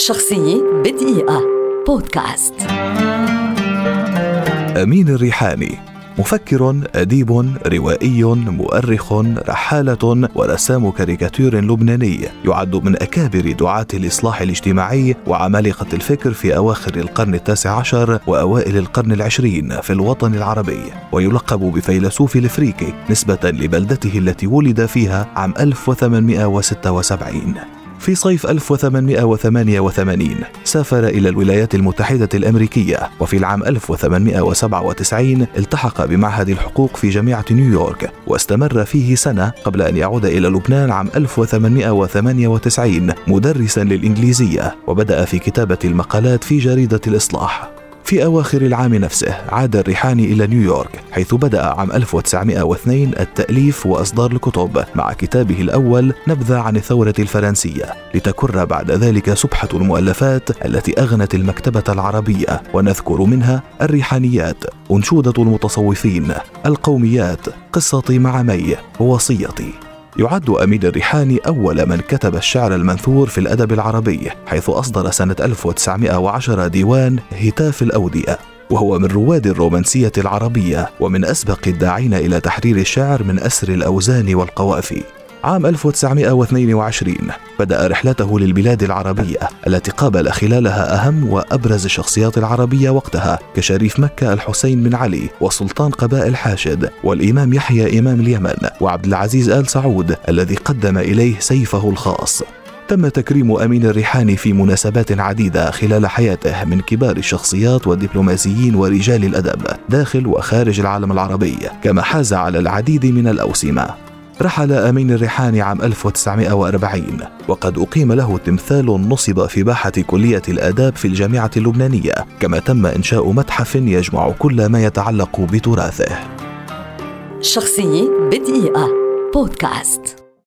شخصية بدقيقة. بودكاست. أمين الريحاني مفكر أديب روائي مؤرخ رحالة ورسام كاريكاتير لبناني يعد من أكابر دعاة الإصلاح الاجتماعي وعمالقة الفكر في أواخر القرن التاسع عشر وأوائل القرن العشرين في الوطن العربي ويلقب بفيلسوف الإفريقي نسبة لبلدته التي ولد فيها عام 1876 في صيف 1888 سافر إلى الولايات المتحدة الأمريكية وفي العام 1897 التحق بمعهد الحقوق في جامعة نيويورك واستمر فيه سنة قبل أن يعود إلى لبنان عام 1898 مدرسا للإنجليزية وبدأ في كتابة المقالات في جريدة الإصلاح. في أواخر العام نفسه عاد الريحاني إلى نيويورك حيث بدأ عام 1902 التأليف وإصدار الكتب. مع كتابه الأول نبذة عن الثورة الفرنسية لتكر بعد ذلك سبحة المؤلفات التي أغنت المكتبة العربية ونذكر منها الريحانيات أنشودة المتصوفين القوميات قصتي مع مي ووصيتي يعد أمين الريحاني أول من كتب الشعر المنثور في الأدب العربي حيث أصدر سنة 1910 ديوان هتاف الأودية وهو من رواد الرومانسية العربية ومن أسبق الداعين إلى تحرير الشعر من أسر الأوزان والقوافي. عام 1922 بدأ رحلته للبلاد العربية التي قابل خلالها أهم وأبرز الشخصيات العربية وقتها كشريف مكة الحسين بن علي وسلطان قبائل حاشد والإمام يحيى إمام اليمن وعبد العزيز آل سعود الذي قدم إليه سيفه الخاص. تم تكريم أمين الريحاني في مناسبات عديدة خلال حياته من كبار الشخصيات والدبلوماسيين ورجال الأدب داخل وخارج العالم العربي كما حاز على العديد من الأوسمة. رحل أمين الريحاني عام 1940 وقد أقيم له تمثال نصب في باحة كلية الآداب في الجامعة اللبنانية كما تم إنشاء متحف يجمع كل ما يتعلق بتراثه. شخصية بدقيقة. بودكاست.